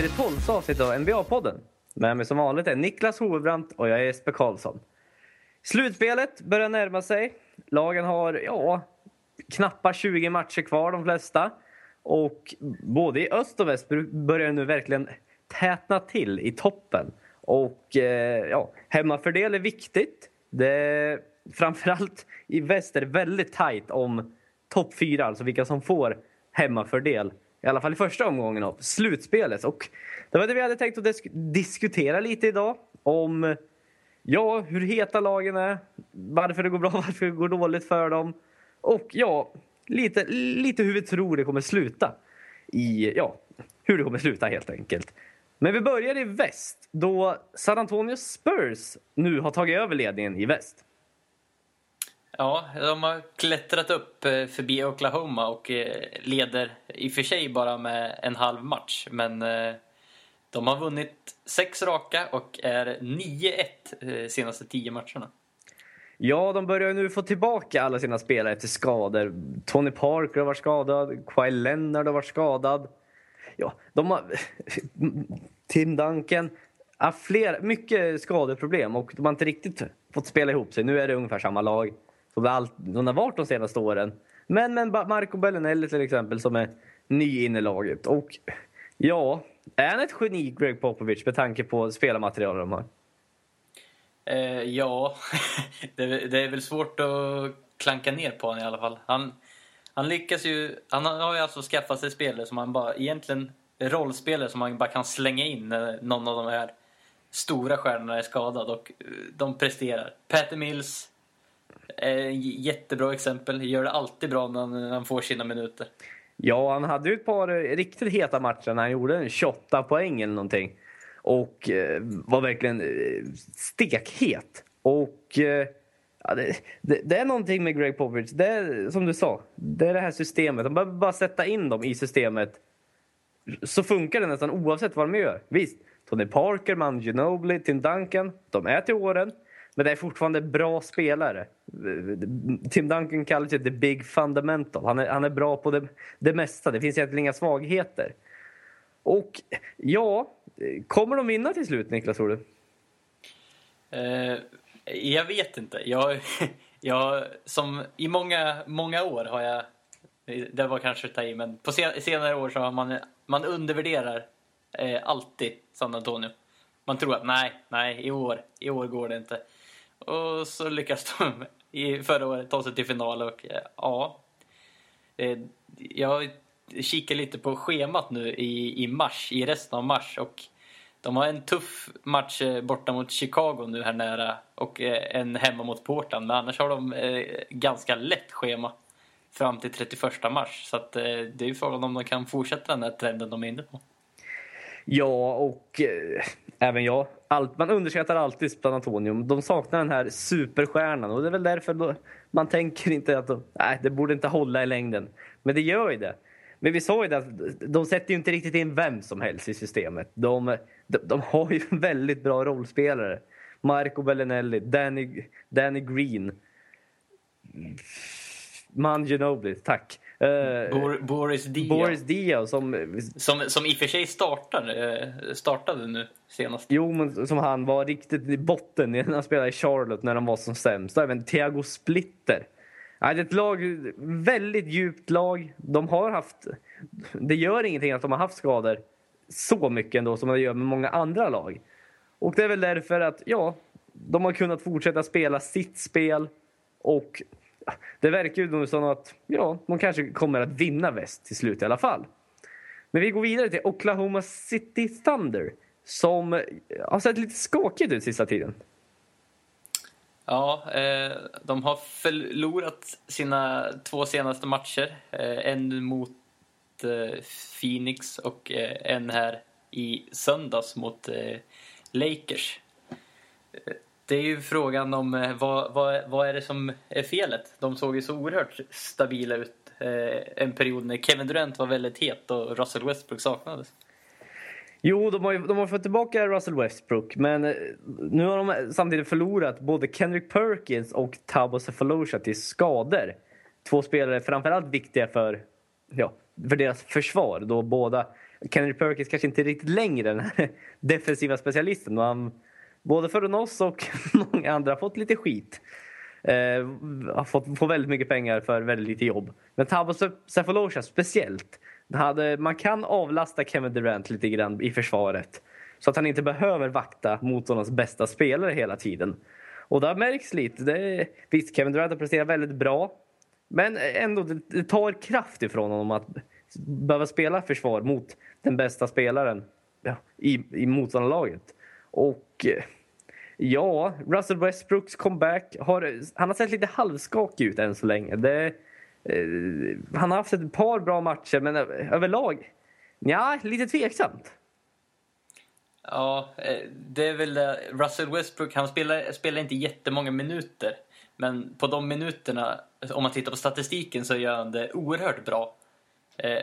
till det tolfte avsnittet av NBA-podden. Med mig som vanligt är Niklas Hovebrant och jag är Jesper Karlsson. Slutspelet börjar närma sig. Lagen har, ja, knappa 20 matcher kvar de flesta. Och både i öst och väst börjar det nu verkligen tätna till i toppen. Och eh, ja, hemmafördel är viktigt. Det, framförallt i väst är det väldigt tajt om topp fyra, alltså vilka som får hemmafördel. I alla fall i första omgången av slutspelet. Och det var det vi hade tänkt att disk diskutera lite idag. Om ja, hur heta lagen är, varför det går bra, varför det går dåligt för dem. Och ja, lite, lite hur vi tror det kommer sluta. I, ja, hur det kommer sluta helt enkelt. Men vi börjar i väst då San Antonio Spurs nu har tagit över ledningen i väst. Ja, de har klättrat upp eh, förbi Oklahoma och eh, leder i och för sig bara med en halv match. Men eh, de har vunnit sex raka och är 9-1 senaste tio matcherna. Ja, de börjar nu få tillbaka alla sina spelare efter skador. Tony Parker har varit skadad, Kyle Leonard har varit skadad. Ja, de har... Tim Duncan. Ja, fler, mycket skadeproblem och de har inte riktigt fått spela ihop sig. Nu är det ungefär samma lag som allt, hon de har varit de senaste åren. Men, men Marco Bellinelli till exempel som är ny in i laget. Och ja, är han ett geni, Greg Popovich, med tanke på spelarmaterialet de har? Eh, ja, det, det, är väl svårt att klanka ner på honom i alla fall. Han, han lyckas ju, han har ju alltså skaffat sig spelare som han bara, egentligen rollspelare som man bara kan slänga in när någon av de här stora stjärnorna är skadad och eh, de presterar. Peter Mills, Eh, jättebra exempel. Gör det alltid bra när han får sina minuter. Ja, han hade ju ett par eh, riktigt heta matcher när han gjorde 28 poäng eller någonting. Och eh, var verkligen eh, stekhet. Och eh, ja, det, det, det, är någonting med Greg Popovich. Det är som du sa, det är det här systemet. De behöver bara sätta in dem i systemet. Så funkar det nästan oavsett vad de gör. Visst, Tony Parker, Man Ginobili, Tim Duncan. De är till åren. Men det är fortfarande bra spelare. Tim Duncan kallar sig the big fundamental. Han är, han är bra på det, det mesta. Det finns egentligen inga svagheter. Och ja, kommer de vinna till slut, Niklas, tror du? Uh, jag vet inte. Jag, jag, som I många, många år har jag... Det var kanske att ta i, men på senare år så har man, man undervärderar eh, alltid San Antonio. Man tror att nej, nej, i år, i år går det inte. Och så lyckas de i förra året ta sig till final och eh, ja. Eh, jag kikar lite på schemat nu i, i mars, i resten av mars och de har en tuff match eh, borta mot Chicago nu här nära och en hemma mot Portland. Men annars har de ganska lätt schema fram till 31 mars. Så att, det är ju frågan om de kan fortsätta den här trenden de är inne på. Ja, och eh, även jag. Allt, man underskattar alltid San Antonio. De saknar den här superstjärnan och det är väl därför då, man tänker inte att de, nej, det borde inte hålla i längden. Men det gör ju det. Men vi sa ju det att de sätter ju inte riktigt in vem som helst i systemet. De, de, de har ju väldigt bra rollspelare. Marco Bellinelli, Danny, Danny Green. Man Ginobili, tack. Uh, Boris Dia. Boris Dia som... som... Som i och för sig startade, eh, startade nu senast. Jo, men som han var riktigt i botten när han spelade i Charlotte när de var som sämst. Även Thiago Splitter. Ja, det är ett lag, väldigt djupt lag. De har haft... Det gör ingenting att de har haft skador så mycket ändå som det gör med många andra lag. Och det är väl därför att, ja, de har kunnat fortsätta spela sitt spel och det verkar ju som att ja, de kanske kommer att vinna väst till slut i alla fall. Men vi går vidare till Oklahoma City Thunder som eh, har sett lite skakigt ut sista tiden. Ja, eh, de har förlorat sina två senaste matcher. Eh, en mot eh, Phoenix och eh, en här i söndags mot eh, Lakers. Eh, det är ju frågan om eh, vad, vad, vad är det som är felet? De såg ju så oerhört stabila ut eh, en period när Kevin Durant var väldigt het och Russell Westbrook saknades. Jo, de har, de har fått tillbaka Russell Westbrook men eh, nu har de samtidigt förlorat både Kendrick Perkins och Tabo Cephalosha till skador. Två spelare framförallt viktiga för, ja, för deras försvar då båda Kendrick Perkins kanske inte riktigt längre den här defensiva specialisten. Och han, både från oss och många andra har fått lite skit. Eh, har fått, fått väldigt mycket pengar för väldigt lite jobb. Men Tabo Cephalosha speciellt. Hade, man kan avlasta Kevin Durant lite grann i försvaret. Så att han inte behöver vakta motståndarnas bästa spelare hela tiden. Och det märks lite. Det, visst, Kevin Durant har presterat väldigt bra. Men ändå, det, det tar kraft ifrån honom att behöva spela försvar mot den bästa spelaren ja, i, i motståndarlaget. Och eh, ja, Russell Westbrooks comeback. Har, han har sett lite halvskakig ut än så länge. Det, eh, han har haft ett par bra matcher, men överlag ja, lite tveksamt. Ja, eh, det är väl det. Russell Westbrook, han spelar, spelar inte jättemånga minuter. Men på de minuterna, om man tittar på statistiken, så gör han det oerhört bra.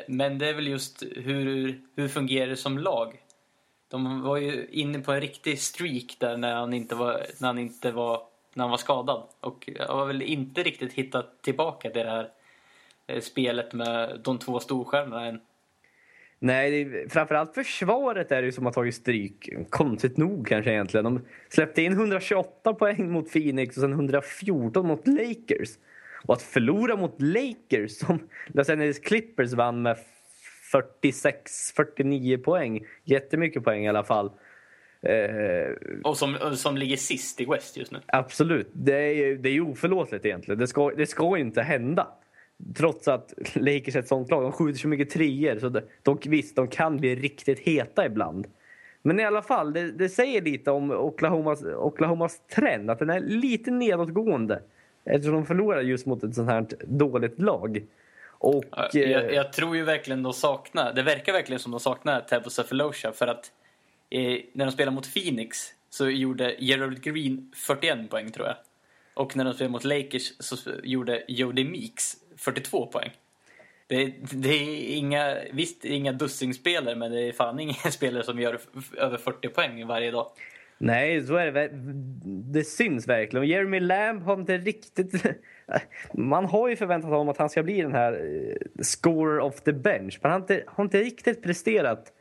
Men det är väl just hur, hur fungerar det som lag? De var ju inne på en riktig streak där när han inte var, när han inte var, när han var skadad. Och har väl inte riktigt hittat tillbaka till det här eh, spelet med de två storstjärnorna än. Nej, det, framförallt försvaret är det som har tagit stryk. Konstigt nog kanske egentligen. De släppte in 128 poäng mot Phoenix och sen 114 mot Lakers. Och att förlora mot Lakers som Los Angeles Clippers vann med 46-49 poäng. Jättemycket poäng i alla fall. Eh, och som, som ligger sist i West just nu. Absolut. Det är, det är oförlåtligt egentligen. Det ska, det ska inte hända. Trots att Lakers är ett sånt lag. De skjuter så mycket treor. Så de, de, visst, de kan bli riktigt heta ibland. Men i alla fall, det, det säger lite om Oklahomas, Oklahomas trend. Att den är lite nedåtgående. Eftersom de förlorar just mot ett sånt här dåligt lag. Och, jag, eh, jag, tror ju verkligen de saknar, det verkar verkligen som de saknar Tabo Cephalosha för att eh, när de spelade mot Phoenix så gjorde Gerald Green 41 poäng tror jag. Och när de spelade mot Lakers så gjorde Jody Meeks 42 poäng. Det, det, är inga, visst inga dussinspelare men det är fan inga spelare som gör över 40 poäng varje dag. Nej, så är det. Det syns verkligen. Och Jeremy Lamb har inte riktigt... Man har ju förväntat sig att han ska bli den här eh, scorer of the bench. Men han har inte, har inte riktigt presterat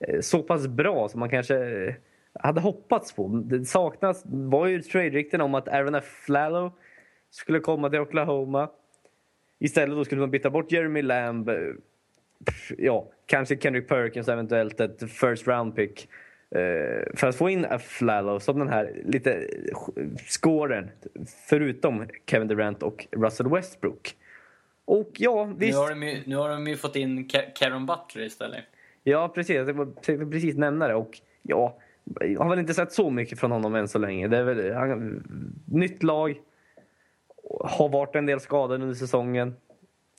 eh, så pass bra som man kanske eh, hade hoppats på. Det saknas var ju trade-rykten om att Aaron F. Flallow skulle komma till Oklahoma. Istället då skulle man byta bort Jeremy Lamb. Ja, kanske Kendrick Perkins eventuellt ett first round pick. Eh, för att få in Flallow som den här lite scoren förutom Kevin Durant och Russell Westbrook. Och ja, visst. Nu har de ju, nu har de fått in Karen Butler istället. Ja, precis. Jag tänkte precis nämna det. Och ja, jag har väl inte sett så mycket från honom än så länge. Det är väl, han, nytt lag. Har varit en del skador under säsongen.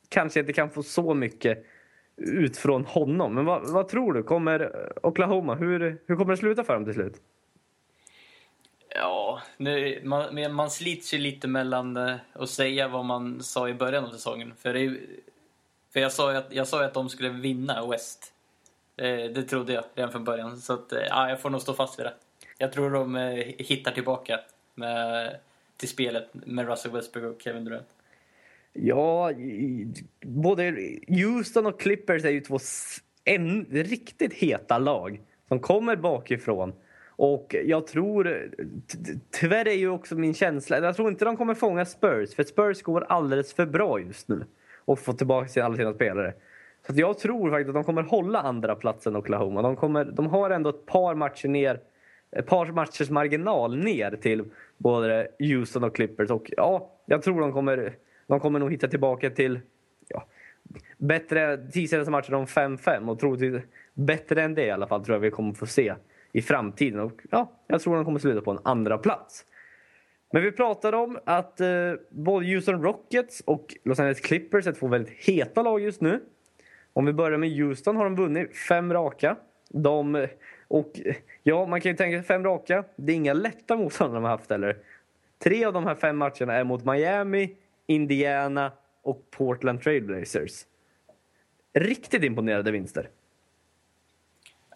Kanske inte kan få så mycket ut från honom. Men vad, vad, tror du? Kommer Oklahoma, hur, hur kommer det sluta för dem till slut? Ja, nu, man, man slits ju lite mellan eh, att säga vad man sa i början av säsongen. För, det, för jag, sa att, jag sa att de skulle vinna West. Det, det trodde jag redan från början. Så att, eh, ja, jag får nog stå fast vid det. Jag tror de hittar tillbaka med, till spelet med Russell Westbrook och Kevin Durant. Ja, både Houston och Clippers är ju två en, riktigt heta lag som kommer bakifrån. Och jag tror, tyvärr är ju också min känsla, jag tror inte de kommer fånga Spurs för Spurs går alldeles för bra just nu och få tillbaka alla sina spelare. Så jag tror faktiskt att de kommer hålla andra platsen Oklahoma. De, kommer, de har ändå ett par matcher ner, ett par matchers marginal ner till både Houston och Clippers och ja, jag tror de kommer de kommer nog hitta tillbaka till ja, bättre tisdagens matcher om 5-5 och troligtvis bättre än det i alla fall tror jag vi kommer få se i framtiden. Och ja, jag tror de kommer sluta på en andra plats. Men vi pratade om att eh, både Houston Rockets och Los Angeles Clippers är två väldigt heta lag just nu. Om vi börjar med Houston har de vunnit fem raka. De, eh, och eh, ja, man kan ju tänka sig fem raka. Det är inga lätta motståndare de har haft heller. Tre av de här fem matcherna är mot Miami, Indiana och Portland Trailblazers. Riktigt imponerade vinster.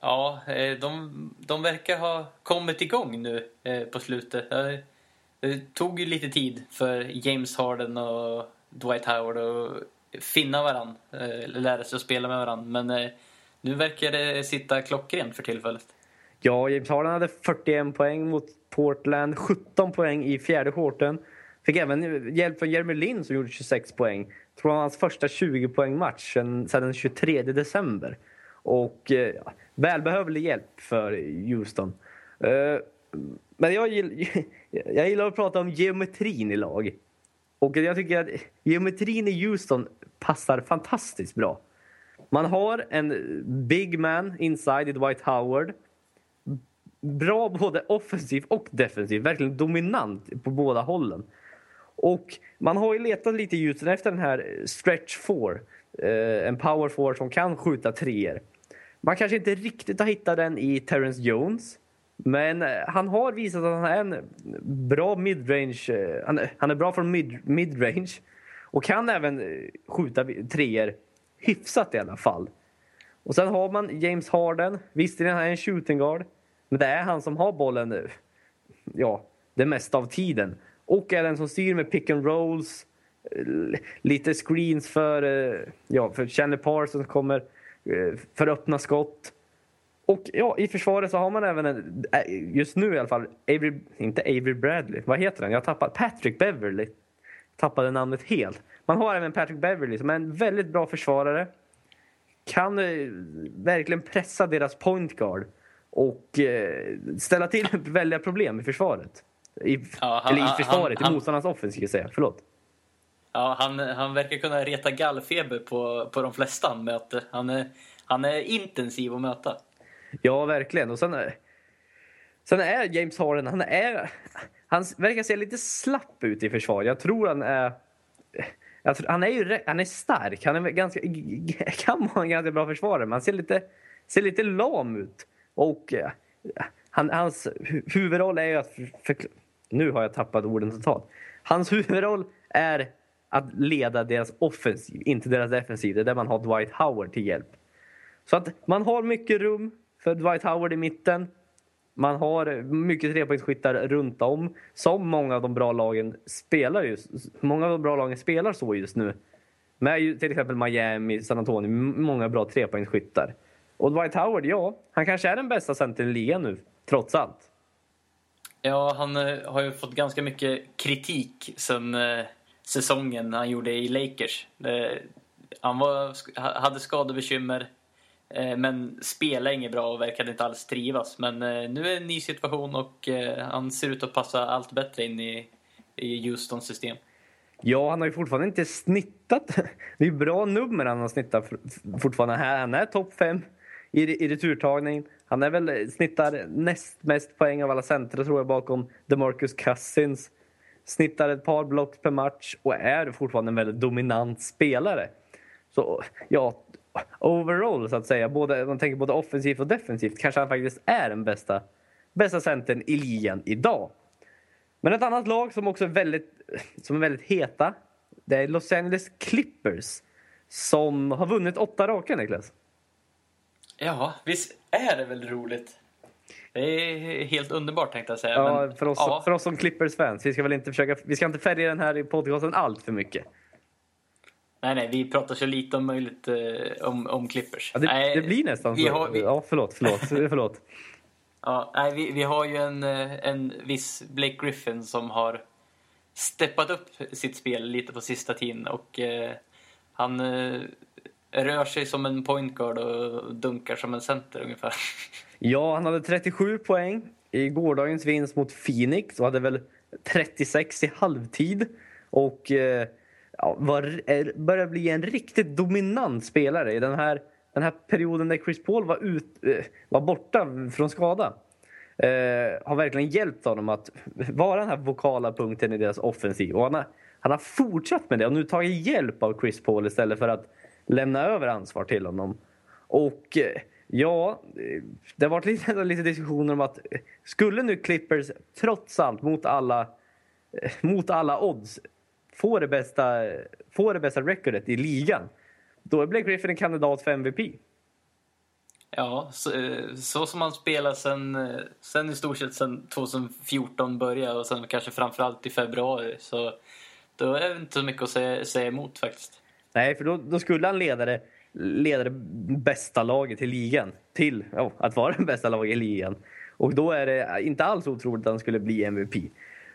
Ja, eh, de, de verkar ha kommit igång nu eh, på slutet. Det tog ju lite tid för James Harden och Dwight Howard att finna varandra, eh, lära sig att spela med varandra. Men nu verkar det sitta klockrent för tillfället. Ja, James Harden hade 41 poäng mot Portland, 17 poäng i fjärde quartern. Fick även hjälp från Jeremy Lin som gjorde 26 poäng. Tror han hans första 20-poängmatch sedan den 23 december. Och eh, ja, välbehövlig hjälp för Houston. Eh, men jag, gillar, jag gillar att prata om geometrin i lag. Och jag tycker att geometrin i Houston passar fantastiskt bra. Man har en big man inside i Dwight Howard. Bra både offensivt och defensivt. Verkligen dominant på båda hållen. Och man har ju letat lite i ljuset efter den här eh, stretch four. Eh, en power four som kan skjuta treor. Man kanske inte riktigt har hittat den i Terrence Jones. Men eh, han har visat att han är en bra midrange. Eh, han, han är bra från mid, midrange och kan även skjuta treor hyfsat i alla fall. Och sen har man James Harden. Visst han är en shooting guard, men det är han som har bollen ja, det mesta av tiden. Och är den som styr med pick and rolls, eh, lite screens för, eh, ja, för Chandler Parsons kommer eh, för öppna skott. Och ja, i försvaret så har man även en, just nu i alla fall, Avery, inte Avery Bradley, vad heter den? Jag tappade, Patrick Beverly. Tappade namnet helt. Man har även Patrick Beverly som är en väldigt bra försvarare. Kan eh, verkligen pressa deras point guard och eh, ställa till väldiga problem i försvaret. I, ja, han, eller i försvaret, han, i motståndarnas offensiv, säga. Förlåt. Ja, han, han verkar kunna reta gallfeber på, på de flesta han möter. Han är, han är intensiv att möta. Ja, verkligen. Och sen, sen är James Harden, han är... Han verkar se lite slapp ut i försvar. Jag tror han är... Tror, han är ju han är stark. Han är ganska, kan vara en ganska bra försvarare, men han ser lite, ser lite lam ut. Och han, hans huvudroll är ju att... För, nu har jag tappat orden totalt. Hans huvudroll är att leda deras offensiv, inte deras defensiv. Det är där man har Dwight Howard till hjälp. Så att man har mycket rum för Dwight Howard i mitten. Man har mycket trepoängsskyttar runt om som många av de bra lagen spelar just. Många av de bra lagen spelar så just nu. Med till exempel Miami, San Antonio, många bra trepoängsskyttar. Och Dwight Howard, ja, han kanske är den bästa centern i ligan nu, trots allt. Ja, han eh, har ju fått ganska mycket kritik sen eh, säsongen han gjorde i Lakers. Han var, hade skadebekymmer eh, men spelade inget bra och verkade inte alls trivas. Men nu är det en ny situation och han ser ut att passa allt bättre in i, i Houstons system. Ja, han har ju fortfarande inte snittat. Det är bra nummer han har snittat fortfarande. Han är topp fem i, i returtagning. Han är väl snittar näst mest poäng av alla centra tror jag bakom DeMarcus Cousins. Snittar ett par block per match och är fortfarande en väldigt dominant spelare. Så ja, overall så att säga, både, man tänker både offensivt och defensivt, kanske han faktiskt är den bästa, bästa centern i ligan idag. Men ett annat lag som också är väldigt, som är väldigt heta, det är Los Angeles Clippers som har vunnit åtta raka, Niklas. Ja, visst är det väl roligt? Det är helt underbart tänkte jag säga. Ja, men, för, oss, ja. för oss som Clippers-fans. Vi ska väl inte försöka, vi ska inte färga den här podcasten allt för mycket. Nej, nej, vi pratar så lite om möjligt eh, om, om Clippers. Ja, det, nej, det blir nästan så. Har, vi... Ja, förlåt, förlåt. förlåt. ja, nej, vi, vi har ju en, eh, en viss Blake Griffin som har steppat upp sitt spel lite på sista tiden och eh, han eh, rör sig som en point guard och dunkar som en center ungefär. Ja, han hade 37 poäng i gårdagens vinst mot Phoenix och hade väl 36 i halvtid. Och eh, ja, var, börjar bli en riktigt dominant spelare i den här, den här perioden när Chris Paul var, ut, eh, var borta från skada. Eh, har verkligen hjälpt honom att vara den här vokala punkten i deras offensiv. Och han, har, han har fortsatt med det och nu tagit hjälp av Chris Paul istället för att lämna över ansvar till honom. Och eh, ja, eh, det har varit lite, lite diskussioner om att eh, skulle nu Clippers trots allt mot alla, mot alla odds få det bästa, få det bästa recordet i ligan, då är Blake Griffin en kandidat för MVP. Ja, så, så som han spelar sen, sen i stort sett sen 2014 började och sen kanske framförallt i februari så då är det inte så mycket att säga, säga emot faktiskt. Nej, för då, då skulle han leda det leda det bästa laget i ligan till oh, att vara det bästa laget i ligan. Och då är det inte alls otroligt att han skulle bli MVP.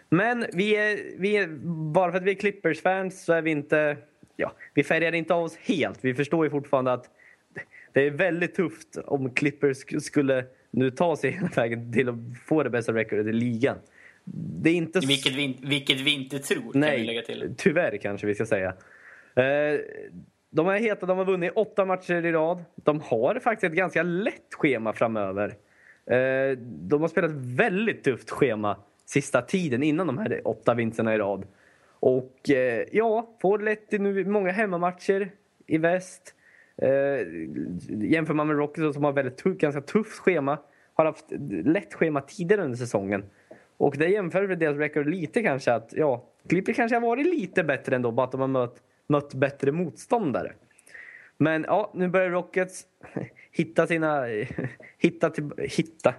Men vi är, vi är, bara för att vi är Clippers-fans så är vi inte... Ja, vi färgar inte av oss helt. Vi förstår ju fortfarande att det är väldigt tufft om Clippers skulle nu ta sig hela vägen till att få det bästa recordet i ligan. Det är inte... Vilket vi, vilket vi inte tror, Nej, kan vi lägga till. tyvärr kanske vi ska säga. Eh, de är heta, de har vunnit åtta matcher i rad. De har faktiskt ett ganska lätt schema framöver. Eh, de har spelat väldigt tufft schema sista tiden innan de här åtta vinsterna i rad. Och eh, ja, får lätt nu många hemmamatcher i väst. Jämför man med Rockets som har väldigt tuff, ganska tufft schema. Har haft lätt schema tidigare under säsongen. Och det jämför med deras record lite kanske att ja, Clippers kanske har varit lite bättre ändå, bara att de har mött, mött bättre motståndare. Men ja, nu börjar Rockets hitta sina... Hitta, till, hitta.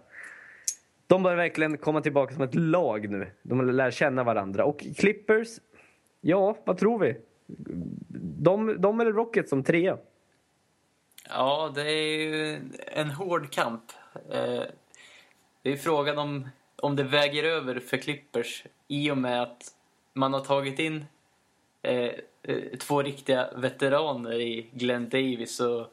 De börjar verkligen komma tillbaka som ett lag nu. De lär känna varandra. Och Clippers, ja, vad tror vi? De, de eller Rockets som trea? Ja, det är ju en hård kamp. Eh, det är frågan om, om det väger över för Clippers i och med att man har tagit in eh, Eh, två riktiga veteraner i Glenn Davis och,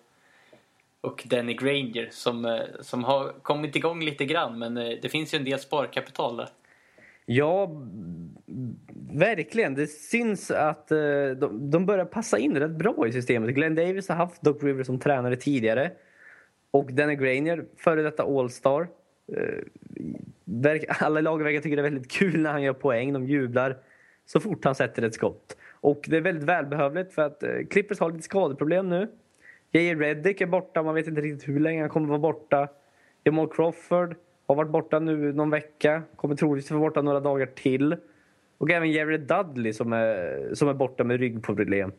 och Danny Granger som, eh, som har kommit igång lite grann men eh, det finns ju en del sparkapital där. Ja, verkligen. Det syns att de, de börjar passa in rätt bra i systemet. Glenn Davis har haft Doc Rivers som tränare tidigare. Och Danny Grainer, före detta All-star. Alla lag verkar tycka det är väldigt kul när han gör poäng. De jublar så fort han sätter ett skott. Och det är väldigt välbehövligt för att eh, Clippers har lite skadeproblem nu. J.J. Reddick är borta, man vet inte riktigt hur länge han kommer vara borta. Jamal Crawford har varit borta nu någon vecka, kommer troligtvis vara borta några dagar till. Och även Jerry Dudley som är, som är borta med ryggproblem.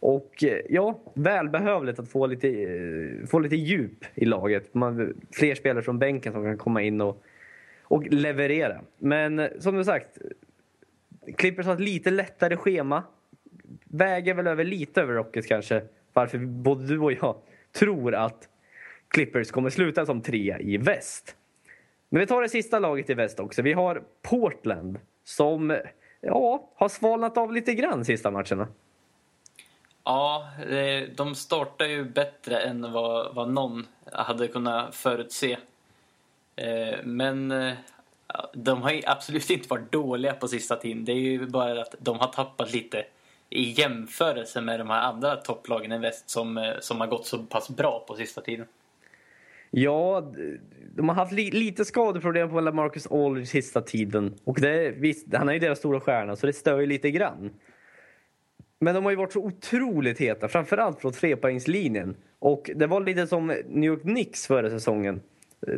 Och eh, ja, välbehövligt att få lite, eh, få lite djup i laget. Man, fler spelare från bänken som kan komma in och, och leverera. Men som du sagt, Clippers har ett lite lättare schema. Väger väl över lite över Rockets kanske. Varför både du och jag tror att Clippers kommer sluta som trea i väst. Men vi tar det sista laget i väst också. Vi har Portland som ja, har svalnat av lite grann sista matcherna. Ja, de startar ju bättre än vad, vad någon hade kunnat förutse. Eh, men eh, de har ju absolut inte varit dåliga på sista tiden. Det är ju bara att de har tappat lite i jämförelse med de här andra topplagen i väst som, eh, som har gått så pass bra på sista tiden. Ja, de har haft li lite skadeproblem på Marcus Aldridge sista tiden. Och det, visst, han är ju deras stora stjärna så det stör ju lite grann. Men de har ju varit så otroligt heta, framförallt från trepoängslinjen. Och det var lite som New York Knicks förra säsongen.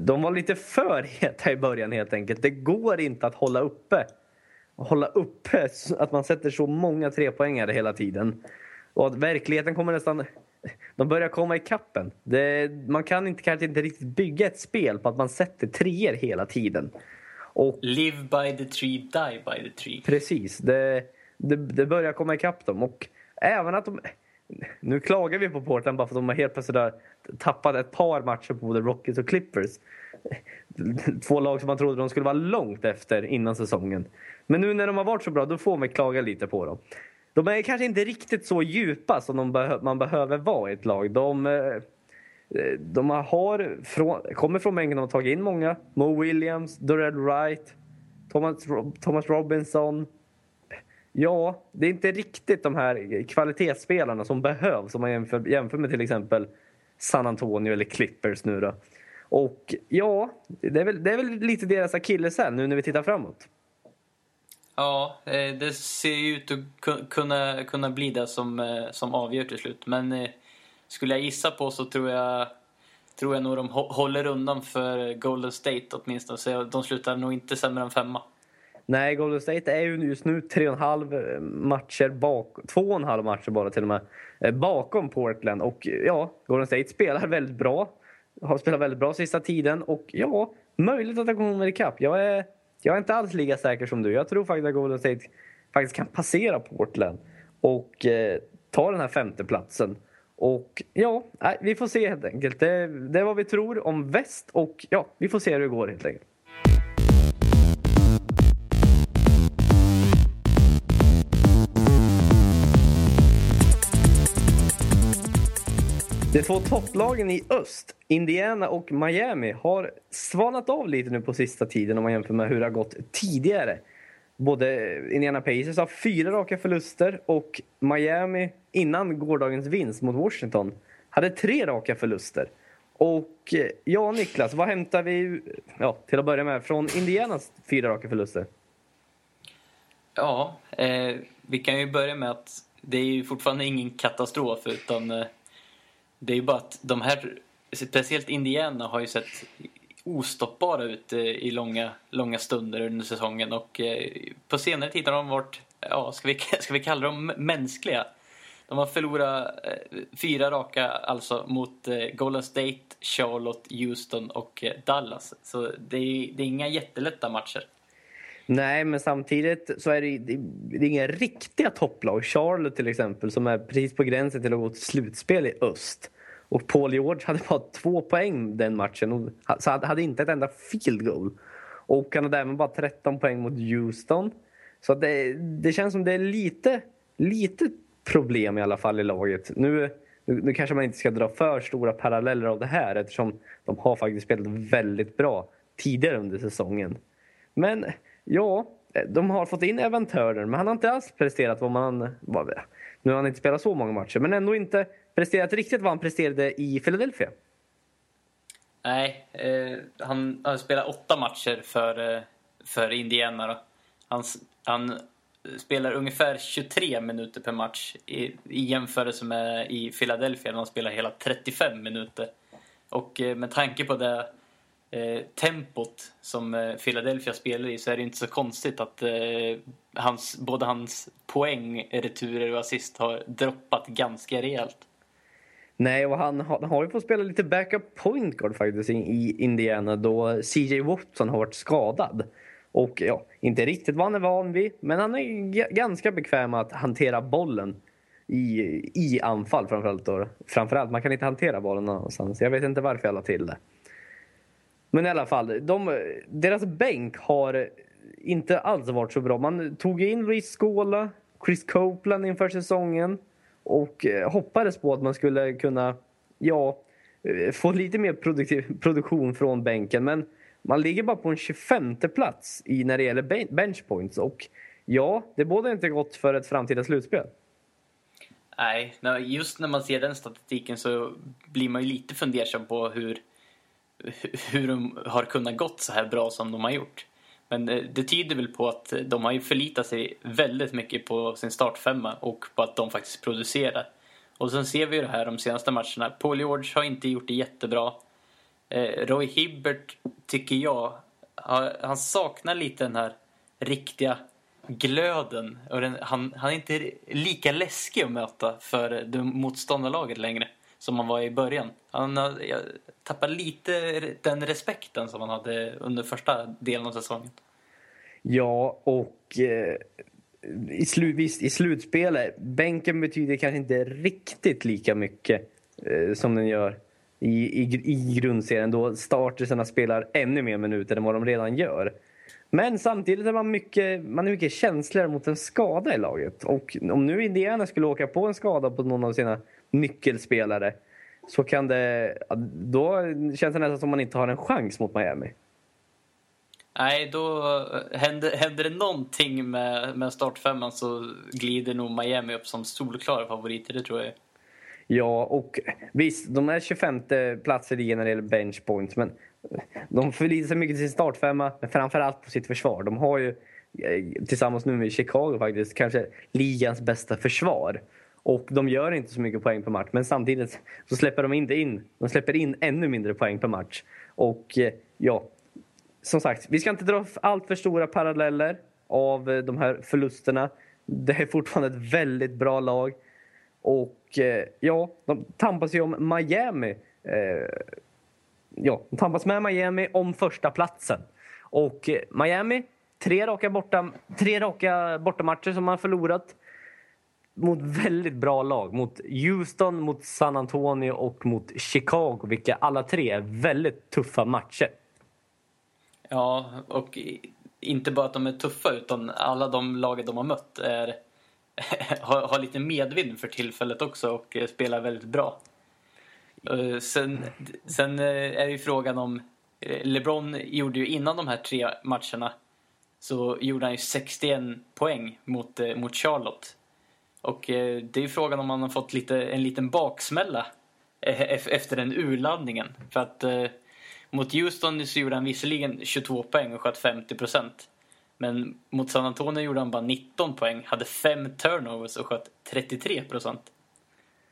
De var lite för heta i början helt enkelt. Det går inte att hålla uppe. Hålla uppe att man sätter så många trepoängare hela tiden. Och att verkligheten kommer nästan... De börjar komma i kappen. Det, man kan inte, kanske inte riktigt bygga ett spel på att man sätter treor hela tiden. Och, Live by the tree, die by the tree. Precis. Det, det, det börjar komma ikapp dem. Och även att de... Nu klagar vi på Portland bara för att de har helt plötsligt har tappat ett par matcher på både Rockets och Clippers. Två lag som man trodde de skulle vara långt efter innan säsongen. Men nu när de har varit så bra, då får man klaga lite på dem. De är kanske inte riktigt så djupa som de beh man behöver vara i ett lag. De, eh, de har från, kommer från mängden och har tagit in många. Mo Williams, Dorell Wright, Thomas, Thomas Robinson. Ja, det är inte riktigt de här kvalitetsspelarna som behövs om man jämför, jämför med till exempel San Antonio eller Clippers nu då. Och ja, det är väl, det är väl lite deras akilleshäl nu när vi tittar framåt. Ja, eh, det ser ju ut att kunna, kunna bli det som, eh, som avgör till slut. Men eh, skulle jag gissa på så tror jag, tror jag nog de håller undan för Golden State åtminstone. Så de slutar nog inte sämre än femma. Nej, Golden State är ju just nu tre och en halv eh, matcher bak, två och en halv matcher bara till och med, eh, bakom Portland. Och eh, ja, Golden State spelar väldigt bra. Har spelat väldigt bra sista tiden och ja, möjligt att de kommer ikapp. Jag är, jag är inte alls lika säker som du. Jag tror faktiskt att Golden State faktiskt kan passera Portland och eh, ta den här femteplatsen. Och ja, vi får se helt enkelt. Det, det är vad vi tror om väst och ja, vi får se hur det går helt enkelt. De två topplagen i öst, Indiana och Miami, har svalnat av lite nu på sista tiden om man jämför med hur det har gått tidigare. Både Indiana Pacers har fyra raka förluster och Miami, innan gårdagens vinst mot Washington, hade tre raka förluster. Och eh, ja, Niklas, vad hämtar vi ja, till att börja med från Indianas fyra raka förluster? Ja, eh, vi kan ju börja med att det är ju fortfarande ingen katastrof utan eh, det är ju bara att de här, speciellt Indiana, har ju sett ostoppbara ut eh, i långa, långa stunder under säsongen och eh, på senare tid har de varit, ja, ska vi, ska vi kalla dem mänskliga? De har förlorat eh, fyra raka alltså mot Golden State, Charlotte, Houston och Dallas. Så det är, det är inga jättelätta matcher. Nej, men samtidigt så är det, det, är inga riktiga topplag. Charlotte till exempel som är precis på gränsen till att gå till slutspel i öst. Och Paul George hade bara två poäng den matchen och så hade inte ett enda field goal. Och han hade även bara 13 poäng mot Houston. Så det, det känns som det är lite, lite problem i alla fall i laget. Nu, nu, nu, kanske man inte ska dra för stora paralleller av det här eftersom de har faktiskt spelat väldigt bra tidigare under säsongen. Men ja, eh, de har fått in Evan Turner men han har inte alls presterat vad man... Vad, nu har han inte spelat så många matcher men ändå inte presterat riktigt vad han presterade i Philadelphia. Nej, eh, han har spelat åtta matcher för, eh, för Indiana. Då. Han, han spelar ungefär 23 minuter per match i, i jämförelse med i Philadelphia där han spelar hela 35 minuter. Och eh, med tanke på det eh, tempot som eh, Philadelphia spelar i så är det inte så konstigt att eh, hans, både hans poäng, returer och assist har droppat ganska rejält. Nej, och han, han har ju fått spela lite backup point guard faktiskt i Indiana då CJ Watson har varit skadad. Och ja, inte riktigt vad han är van vid, men han är ganska bekväm med att hantera bollen i, i anfall framförallt. Då. Framförallt, man kan inte hantera bollen någonstans. Jag vet inte varför jag la till det. Men i alla fall, de, deras bänk har inte alls varit så bra. Man tog in Luis Skåla, Chris Copeland inför säsongen och eh, hoppades på att man skulle kunna ja, eh, få lite mer produktiv, produktion från bänken. Men man ligger bara på en 25 plats i, när det gäller benchpoints. Och ja, det båda inte gott för ett framtida slutspel. Nej, just när man ser den statistiken så blir man ju lite fundersam på hur, hur de har kunnat gått så här bra som de har gjort. Men eh, det tyder väl på att de har ju förlitat sig väldigt mycket på sin startfemma och på att de faktiskt producerar. Och sen ser vi ju det här de senaste matcherna. Paul George har inte gjort det jättebra. Eh, Roy Hibbert tycker jag, han saknar lite den här riktiga glöden. Och den, han, han är inte lika läskig att möta för det motståndarlaget längre som han var i början. Han jag tappar lite den respekten som han hade under första delen av säsongen. Ja, och eh, i, slu, visst, i slutspelet, bänken betyder kanske inte riktigt lika mycket eh, som den gör i, i, i grundserien då startersarna spelar ännu mer minuter än vad de redan gör. Men samtidigt är man mycket, man är mycket känsligare mot en skada i laget. Och om nu Indiana skulle åka på en skada på någon av sina nyckelspelare så kan det... Då känns det nästan som man inte har en chans mot Miami. Nej, då händer, händer det någonting med, med startfemman så glider nog Miami upp som solklara favoriter, det tror jag. Ja, och visst, de är 25 platser i när det gäller bench points, men de förlitar sig mycket till sin startfemma, men framförallt på sitt försvar. De har ju eh, tillsammans nu med Chicago faktiskt kanske ligans bästa försvar. Och de gör inte så mycket poäng per match, men samtidigt så släpper de inte in, de släpper in ännu mindre poäng per match. Och eh, ja, som sagt, vi ska inte dra allt för stora paralleller av eh, de här förlusterna. Det är fortfarande ett väldigt bra lag. Och eh, ja, de tampas ju om Miami. Ja, de tampas med Miami om första platsen. Och Miami, tre raka, borta, tre raka bortamatcher som man förlorat mot väldigt bra lag. Mot Houston, mot San Antonio och mot Chicago, vilka alla tre är väldigt tuffa matcher. Ja, och inte bara att de är tuffa utan alla de lagen de har mött är, har, har lite medvind för tillfället också och spelar väldigt bra. Eh, sen, sen eh, är ju frågan om... Eh, LeBron gjorde ju innan de här tre matcherna så gjorde han ju 61 poäng mot, mot Charlotte. Och eh, det är ju frågan om han har fått lite, en liten baksmälla eh, efter den urladdningen. För att eh, mot Houston så gjorde han visserligen 22 poäng och sköt 50 procent. Men mot San Antonio gjorde han bara 19 poäng, hade fem turnovers och sköt 33 procent.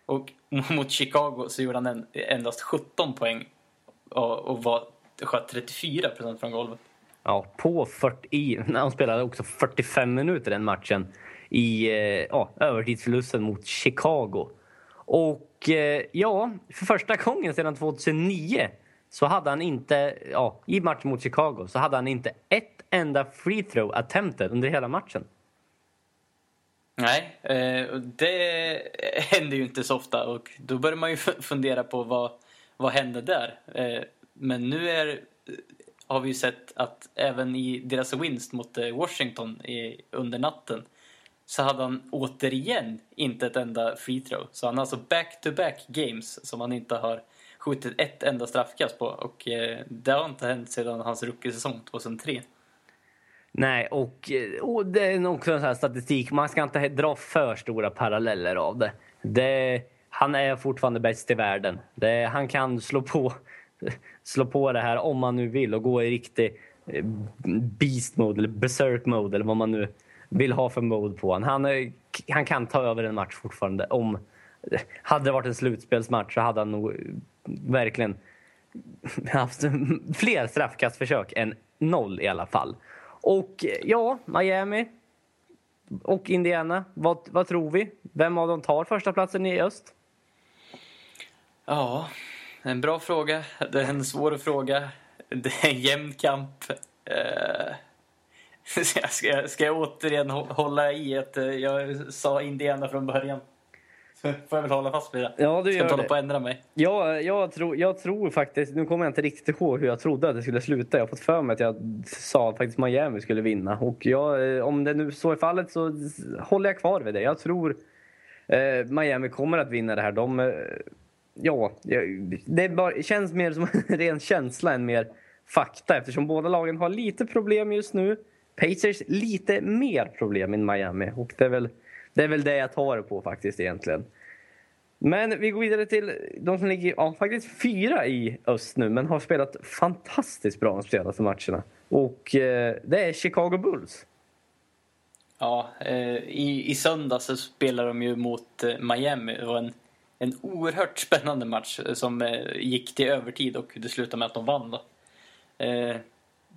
Och mot Chicago så gjorde han endast 17 poäng och, var, sköt 34 procent från golvet. Ja, på 40, när han spelade också 45 minuter den matchen i eh, ja, övertidsförlusten mot Chicago. Och eh, ja, för första gången sedan 2009 så hade han inte, ja, i matchen mot Chicago, så hade han inte ett enda free throw attempted under hela matchen. Nej, eh, det händer ju inte så ofta och då börjar man ju fundera på vad, vad hände där. Eh, men nu är, har vi ju sett att även i deras vinst mot eh, Washington under natten så hade han återigen inte ett enda free throw. Så han har alltså back-to-back -back games som han inte har skjutit ett enda straffkast på och eh, det har inte hänt sedan hans rookie-säsong 2003. Nej, och, eh, och det är också en sån statistik. Man ska inte dra för stora paralleller av det. det han är fortfarande bäst i världen. Det, han kan slå på, slå på det här om man nu vill och gå i riktig eh, beast mode eller berserk mode eller vad man nu vill ha för mode på honom. Han, eh, han kan ta över en match fortfarande. Om, hade det varit en slutspelsmatch så hade han nog eh, verkligen haft fler straffkastförsök än noll i alla fall. Och eh, ja, Miami och Indiana. Vad, vad tror vi? Vem av dem tar första platsen i öst? Ja, en bra fråga. Det är en svår fråga. Det är en jämn kamp. Uh, ska, ska jag återigen hålla i att eh, jag sa Indiana från början? får jag väl hålla fast vid det. Ja, du Ska inte hålla på att ändra mig. Ja, jag, tror, jag tror faktiskt, nu kommer jag inte riktigt ihåg hur jag trodde att det skulle sluta. Jag har fått för mig att jag sa att faktiskt Miami skulle vinna. Och jag, eh, om det nu så är fallet så håller jag kvar vid det. Jag tror eh, Miami kommer att vinna det här. De, eh, ja, det bara, känns mer som en ren känsla än mer fakta eftersom båda lagen har lite problem just nu. Pacers lite mer problem än Miami och det är väl det är väl det jag tar på faktiskt egentligen. Men vi går vidare till de som ligger ja, faktiskt fyra i öst nu men har spelat fantastiskt bra de senaste matcherna. Och eh, det är Chicago Bulls. Ja, eh, i, i söndags så spelade de ju mot eh, Miami. Det var en, en oerhört spännande match eh, som eh, gick till övertid och det slutade med att de vann. Eh,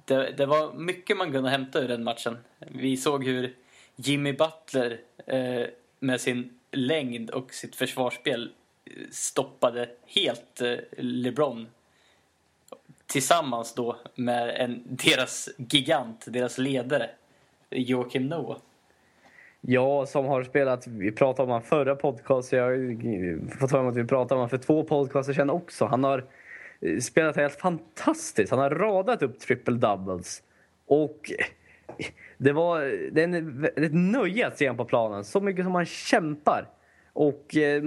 det, det, var mycket man kunde hämta ur den matchen. Vi såg hur Jimmy Butler eh, med sin längd och sitt försvarsspel eh, stoppade helt eh, LeBron tillsammans då med en, deras gigant, deras ledare, Joakim Noah. Ja, som har spelat, vi pratade om honom förra podcasten, jag har fått höra att vi pratade om honom för två podcaster sedan också. Han har spelat helt fantastiskt. Han har radat upp triple doubles. Och det var det är en, ett nöje att se honom på planen. Så mycket som han kämpar. Och eh,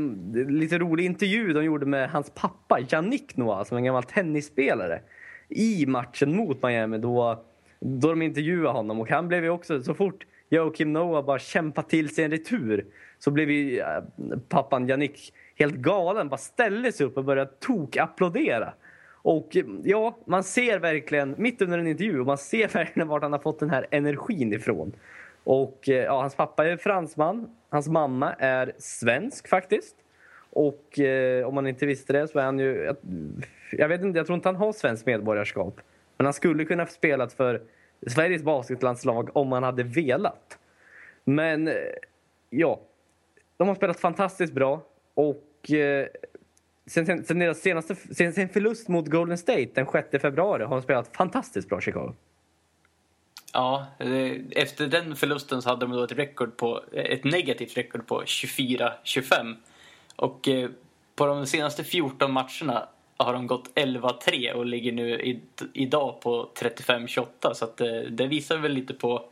lite rolig intervju de gjorde med hans pappa Yannick Noah som är en gammal tennisspelare i matchen mot Miami då, då de intervjuade honom. Och han blev ju också, så fort Joakim Noah bara kämpade till sig en retur så blev ju eh, pappan Yannick helt galen. Bara ställde sig upp och började tok-applådera. Och eh, ja, man ser verkligen, mitt under en intervju, man ser verkligen vart han har fått den här energin ifrån. Och eh, ja, hans pappa är fransman, hans mamma är svensk faktiskt. Och eh, om man inte visste det så är han ju, jag, jag, vet inte, jag tror inte han har svenskt medborgarskap. Men han skulle kunna ha spelat för Sveriges basketlandslag om han hade velat. Men eh, ja, de har spelat fantastiskt bra och eh, sen, sen, sen deras senaste sen, sen förlust mot Golden State den 6 februari har de spelat fantastiskt bra Chicago. Ja, efter den förlusten så hade de då ett, rekord på, ett negativt rekord på 24-25. Och eh, på de senaste 14 matcherna har de gått 11-3 och ligger nu i, idag på 35-28. Så att det, det visar väl lite på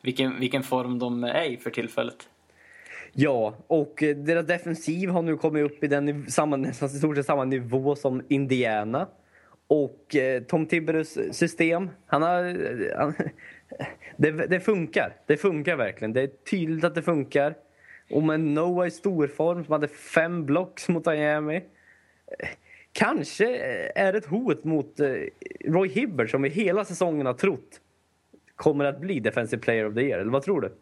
vilken, vilken form de är i för tillfället. Ja, och eh, deras defensiv har nu kommit upp i den samma, nästan i stort sett samma nivå som Indiana. Och eh, Tom Tibberus eh, system, han har... Han, det, det, funkar. Det funkar verkligen. Det är tydligt att det funkar. Och med Noah i storform som hade fem blocks mot Miami. Kanske är det ett hot mot Roy Hibbert som vi hela säsongen har trott kommer att bli Defensive Player of the Year. Eller vad tror du?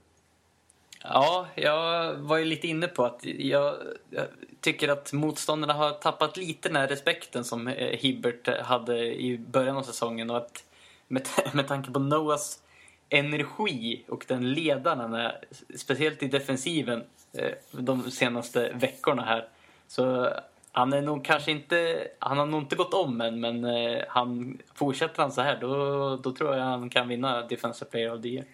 Ja, jag var ju lite inne på att jag, jag, tycker att motståndarna har tappat lite den här respekten som eh, Hibbert hade i början av säsongen och att med, med tanke på Noahs energi och den ledaren, är, speciellt i defensiven eh, de senaste veckorna här. Så han är nog kanske inte, han har nog inte gått om än men eh, han, fortsätter han så här då, då tror jag han kan vinna Defensive Player of the Year.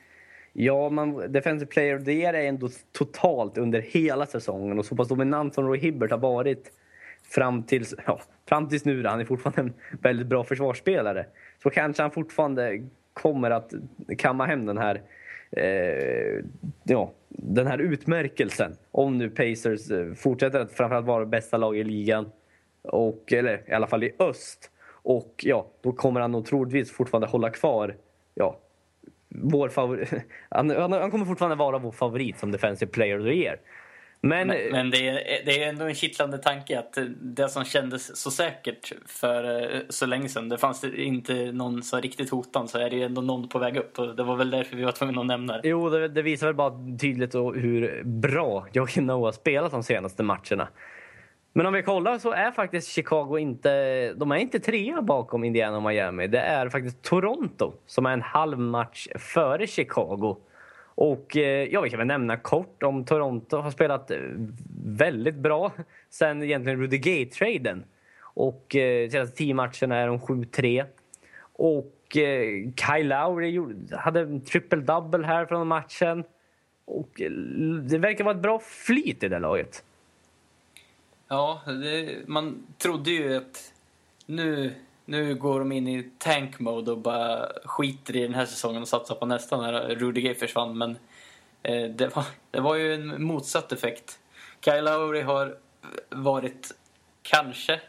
Ja, man, Defensive Player of the Year är ändå totalt under hela säsongen och så pass dominant som Roy Hibbert har varit fram tills, ja, fram tills nu. Han är fortfarande en väldigt bra försvarsspelare. Så kanske han fortfarande kommer att kamma hem den här, eh, ja, den här utmärkelsen. Om nu Pacers eh, fortsätter att framförallt vara bästa lag i ligan. Och, eller i alla fall i öst. Och ja, då kommer han nog troligtvis fortfarande hålla kvar ja, vår favorit. Han, han, kommer fortfarande vara vår favorit som defensive player of the year. Men, men, men, det, är, det är ändå en kittlande tanke att det som kändes så säkert för eh, så länge sedan, det fanns inte någon så riktigt hotande så är det ju ändå någon på väg upp och det var väl därför vi var tvungna att nämna det. Jo, det, det visar väl bara tydligt hur bra Joakim Noah spelat de senaste matcherna. Men om vi kollar så är faktiskt Chicago inte, de är inte trea bakom Indiana och Miami. Det är faktiskt Toronto som är en halv match före Chicago. Och eh, ja, vi kan väl nämna kort om Toronto har spelat eh, väldigt bra sen egentligen Rudy Gay-traden. Och eh, senaste tio matcherna är de 7-3. Och eh, Kyle Lowry hade en triple-double här från matchen. Och eh, det verkar vara ett bra flyt i det laget. Ja, det, man trodde ju att nu, nu går de in i tank mode och bara skiter i den här säsongen och satsar på nästa när Rudiger försvann. Men eh, det, var, det var ju en motsatt effekt. Kyle Lowry har varit kanske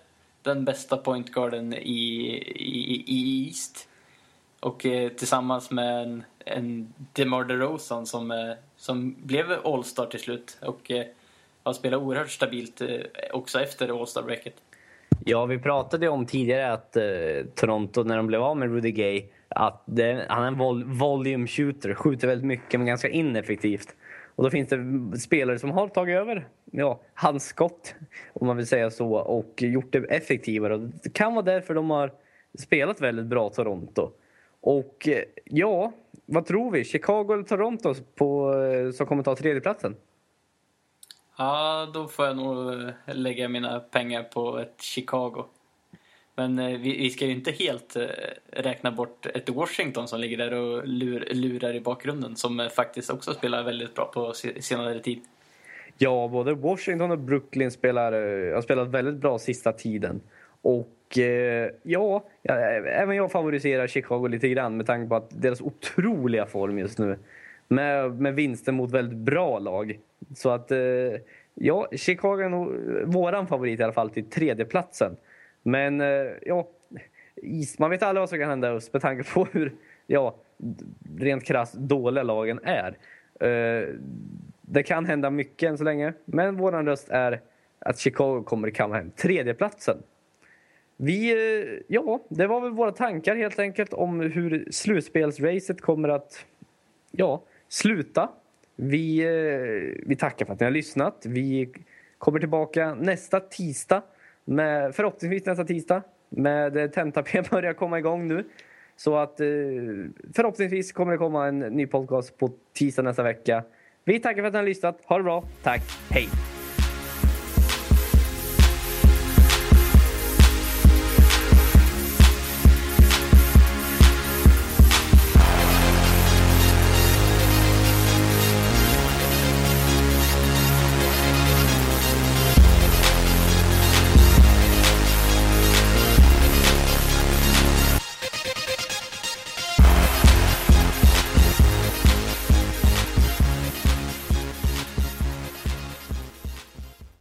den bästa pointguarden i, i, i East. Och eh, tillsammans med en, en DeMar DeRozan som, eh, som blev All-star till slut. Och eh, har spelat oerhört stabilt eh, också efter All Star breaket. Ja, vi pratade om tidigare att eh, Toronto, när de blev av med Rudy Gay, att det, han är en vol volume shooter, skjuter väldigt mycket men ganska ineffektivt. Och då finns det spelare som har tagit över ja, hans skott, om man vill säga så, och gjort det effektivare. Och det kan vara därför de har spelat väldigt bra, Toronto. Och eh, ja, vad tror vi? Chicago eller Toronto på, eh, som kommer ta tredjeplatsen? Ja, då får jag nog eh, lägga mina pengar på ett Chicago. Men eh, vi, vi ska ju inte helt eh, räkna bort ett Washington som ligger där och lur, lurar i bakgrunden som eh, faktiskt också spelar väldigt bra på senare tid. Ja, både Washington och Brooklyn spelar, eh, har spelat väldigt bra sista tiden. Och ja, även jag favoriserar Chicago lite grann med tanke på att deras otroliga form just nu med, med vinster mot väldigt bra lag. Så att eh, ja, Chicago är nog våran favorit i alla fall till tredjeplatsen. Men eh, ja, man vet aldrig vad som kan hända just med tanke på hur ja, rent krasst dåliga lagen är. Eh, det kan hända mycket än så länge, men vår röst är att Chicago kommer kamma hem tredjeplatsen. Vi, ja, det var väl våra tankar helt enkelt om hur slutspelsracet kommer att ja, sluta. Vi, eh, vi tackar för att ni har lyssnat. Vi kommer tillbaka nästa tisdag, med, förhoppningsvis nästa tisdag, med eh, Tenta-P börjar komma igång nu. Så att eh, förhoppningsvis kommer det komma en ny podcast på tisdag nästa vecka. Vi tackar för att ni har lyssnat. Ha det bra. Tack. Hej!